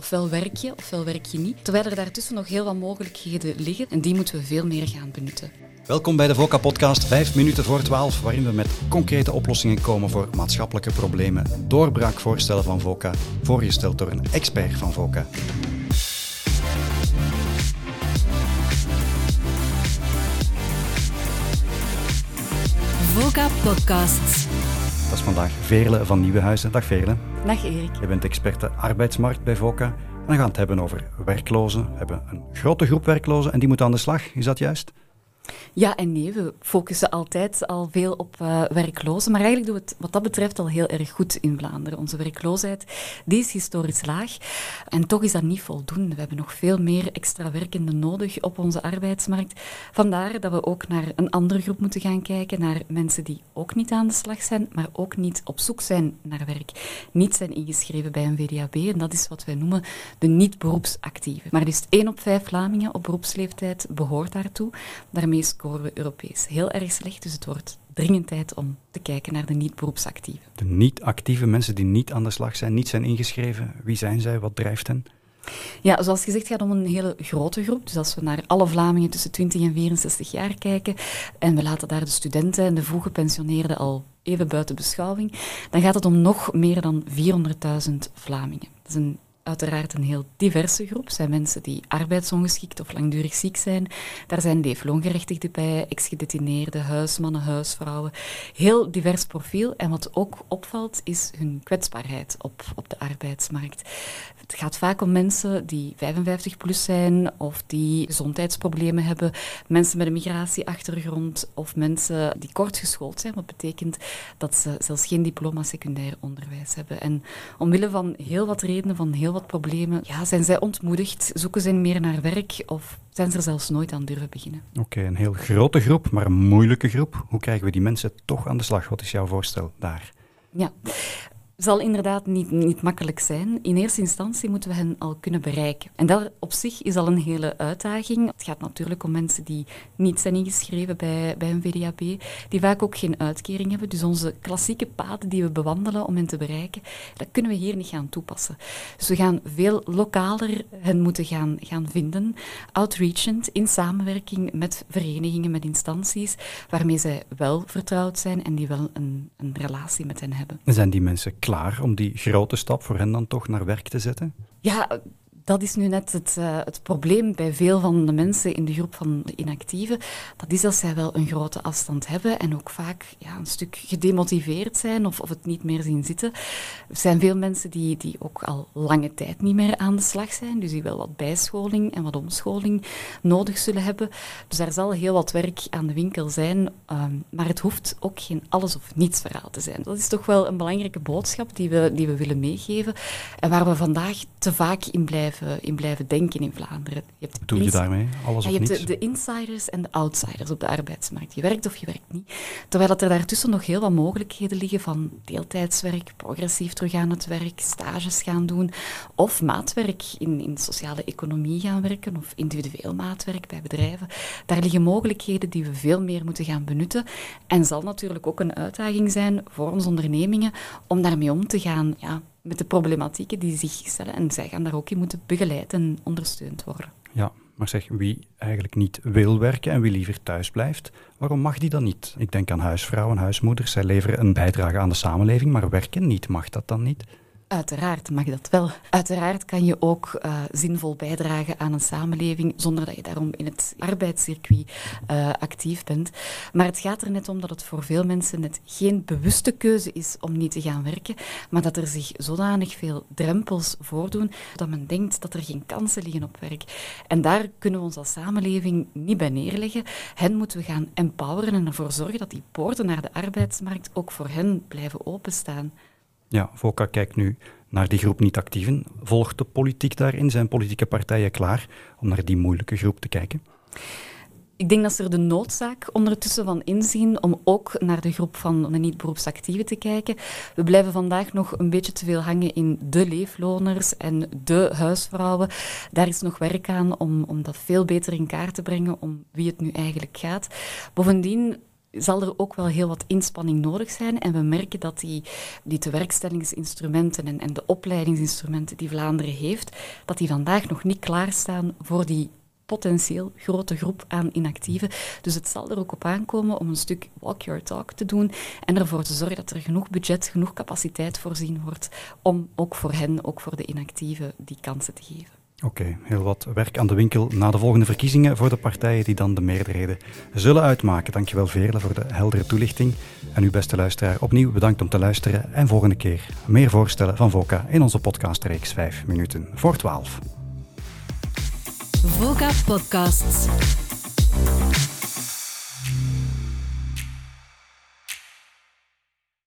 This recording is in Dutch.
ofwel werk je, ofwel werk je niet. Terwijl er daartussen nog heel wat mogelijkheden liggen en die moeten we veel meer gaan benutten. Welkom bij de VOCA-podcast 5 minuten voor 12, waarin we met concrete oplossingen komen voor maatschappelijke problemen. Doorbraakvoorstellen van VOCA, voorgesteld door een expert van VOCA. VOCA Podcasts. Dat is vandaag Veerle van Nieuwenhuizen. Dag Veerle. Dag Erik. Je bent experte arbeidsmarkt bij VOCA. En we gaan het hebben over werklozen. We hebben een grote groep werklozen en die moeten aan de slag. Is dat juist? Ja en nee, we focussen altijd al veel op uh, werklozen, maar eigenlijk doen we het wat dat betreft al heel erg goed in Vlaanderen. Onze werkloosheid die is historisch laag en toch is dat niet voldoende. We hebben nog veel meer extra werkenden nodig op onze arbeidsmarkt. Vandaar dat we ook naar een andere groep moeten gaan kijken, naar mensen die ook niet aan de slag zijn, maar ook niet op zoek zijn naar werk. Niet zijn ingeschreven bij een VDAB en dat is wat wij noemen de niet-beroepsactieven. Maar liefst één op vijf Vlamingen op beroepsleeftijd behoort daartoe. Daarmee scoren we Europees heel erg slecht. Dus het wordt dringend tijd om te kijken naar de niet-beroepsactieven. De niet-actieve mensen die niet aan de slag zijn, niet zijn ingeschreven. Wie zijn zij? Wat drijft hen? Ja, zoals gezegd gaat het om een hele grote groep. Dus als we naar alle Vlamingen tussen 20 en 64 jaar kijken en we laten daar de studenten en de vroeggepensioneerden al even buiten beschouwing, dan gaat het om nog meer dan 400.000 Vlamingen. Dat is een uiteraard een heel diverse groep. zijn mensen die arbeidsongeschikt of langdurig ziek zijn. Daar zijn leefloongerechtigden bij, ex-gedetineerden, huismannen, huisvrouwen. Heel divers profiel. En wat ook opvalt, is hun kwetsbaarheid op, op de arbeidsmarkt. Het gaat vaak om mensen die 55 plus zijn of die gezondheidsproblemen hebben, mensen met een migratieachtergrond of mensen die kort geschoold zijn, wat betekent dat ze zelfs geen diploma secundair onderwijs hebben. En omwille van heel wat redenen, van heel wat problemen, ja, zijn zij ontmoedigd, zoeken zij meer naar werk of zijn ze er zelfs nooit aan durven beginnen. Oké, een heel grote groep, maar een moeilijke groep. Hoe krijgen we die mensen toch aan de slag? Wat is jouw voorstel daar? Ja, zal inderdaad niet, niet makkelijk zijn. In eerste instantie moeten we hen al kunnen bereiken. En dat op zich is al een hele uitdaging. Het gaat natuurlijk om mensen die niet zijn ingeschreven bij, bij een VDAB, die vaak ook geen uitkering hebben. Dus onze klassieke paden die we bewandelen om hen te bereiken, dat kunnen we hier niet gaan toepassen. Dus we gaan veel lokaler hen moeten gaan, gaan vinden, outreachend, in samenwerking met verenigingen, met instanties, waarmee zij wel vertrouwd zijn en die wel een, een relatie met hen hebben. Zijn die mensen om die grote stap voor hen dan toch naar werk te zetten? Ja, dat is nu net het, uh, het, probleem bij veel van de mensen in de groep van de inactieven. Dat is dat zij wel een grote afstand hebben en ook vaak ja, een stuk gedemotiveerd zijn of, of het niet meer zien zitten. Er zijn veel mensen die, die ook al lange tijd niet meer aan de slag zijn, dus die wel wat bijscholing en wat omscholing nodig zullen hebben. Dus daar zal heel wat werk aan de winkel zijn, um, maar het hoeft ook geen alles of niets verhaal te zijn. Dat is toch wel een belangrijke boodschap die we, die we willen meegeven en waar we vandaag te vaak in blijven in blijven denken in Vlaanderen. Je hebt Doe je daarmee? Alles of je hebt de, de, insiders en de outsiders op de arbeidsmarkt. Je werkt of je werkt niet. Terwijl dat er daartussen nog heel wat mogelijkheden liggen van deeltijdswerk, progressief terug aan het werk, stages gaan doen of maatwerk in, in sociale economie gaan werken of individueel maatwerk bij bedrijven. Daar liggen mogelijkheden die we veel meer moeten gaan benutten en zal natuurlijk ook een uitdaging zijn voor onze ondernemingen om daarmee om te gaan. Ja, met de problematieken die zich stellen. En zij gaan daar ook in moeten begeleid en ondersteund worden. Ja, maar zeg, wie eigenlijk niet wil werken en wie liever thuis blijft, waarom mag die dan niet? Ik denk aan huisvrouwen, huismoeders, zij leveren een bijdrage aan de samenleving, maar werken niet. Mag dat dan niet? Uiteraard mag dat wel. Uiteraard kan je ook uh, zinvol bijdragen aan een samenleving zonder dat je daarom in het arbeidscircuit uh, actief bent. Maar het gaat er net om dat het voor veel mensen net geen bewuste keuze is om niet te gaan werken, maar dat er zich zodanig veel drempels voordoen dat men denkt dat er geen kansen liggen op werk. En daar kunnen we ons als samenleving niet bij neerleggen. Hen moeten we gaan empoweren en ervoor zorgen dat die poorten naar de arbeidsmarkt ook voor hen blijven openstaan. Ja, VOCA kijkt nu naar die groep niet-actieven. Volgt de politiek daarin? Zijn politieke partijen klaar om naar die moeilijke groep te kijken? Ik denk dat ze er de noodzaak ondertussen van inzien om ook naar de groep van de niet-beroepsactieven te kijken. We blijven vandaag nog een beetje te veel hangen in de leefloners en de huisvrouwen. Daar is nog werk aan om, om dat veel beter in kaart te brengen, om wie het nu eigenlijk gaat. Bovendien zal er ook wel heel wat inspanning nodig zijn. En we merken dat die, die tewerkstellingsinstrumenten en, en de opleidingsinstrumenten die Vlaanderen heeft, dat die vandaag nog niet klaarstaan voor die potentieel grote groep aan inactieven. Dus het zal er ook op aankomen om een stuk walk your talk te doen en ervoor te zorgen dat er genoeg budget, genoeg capaciteit voorzien wordt om ook voor hen, ook voor de inactieven, die kansen te geven. Oké, heel wat werk aan de winkel na de volgende verkiezingen voor de partijen die dan de meerderheden zullen uitmaken. Dankjewel Veerle voor de heldere toelichting. En uw beste luisteraar opnieuw bedankt om te luisteren en volgende keer meer voorstellen van VOCA in onze podcastreeks 5 minuten voor 12. VOCA Podcasts.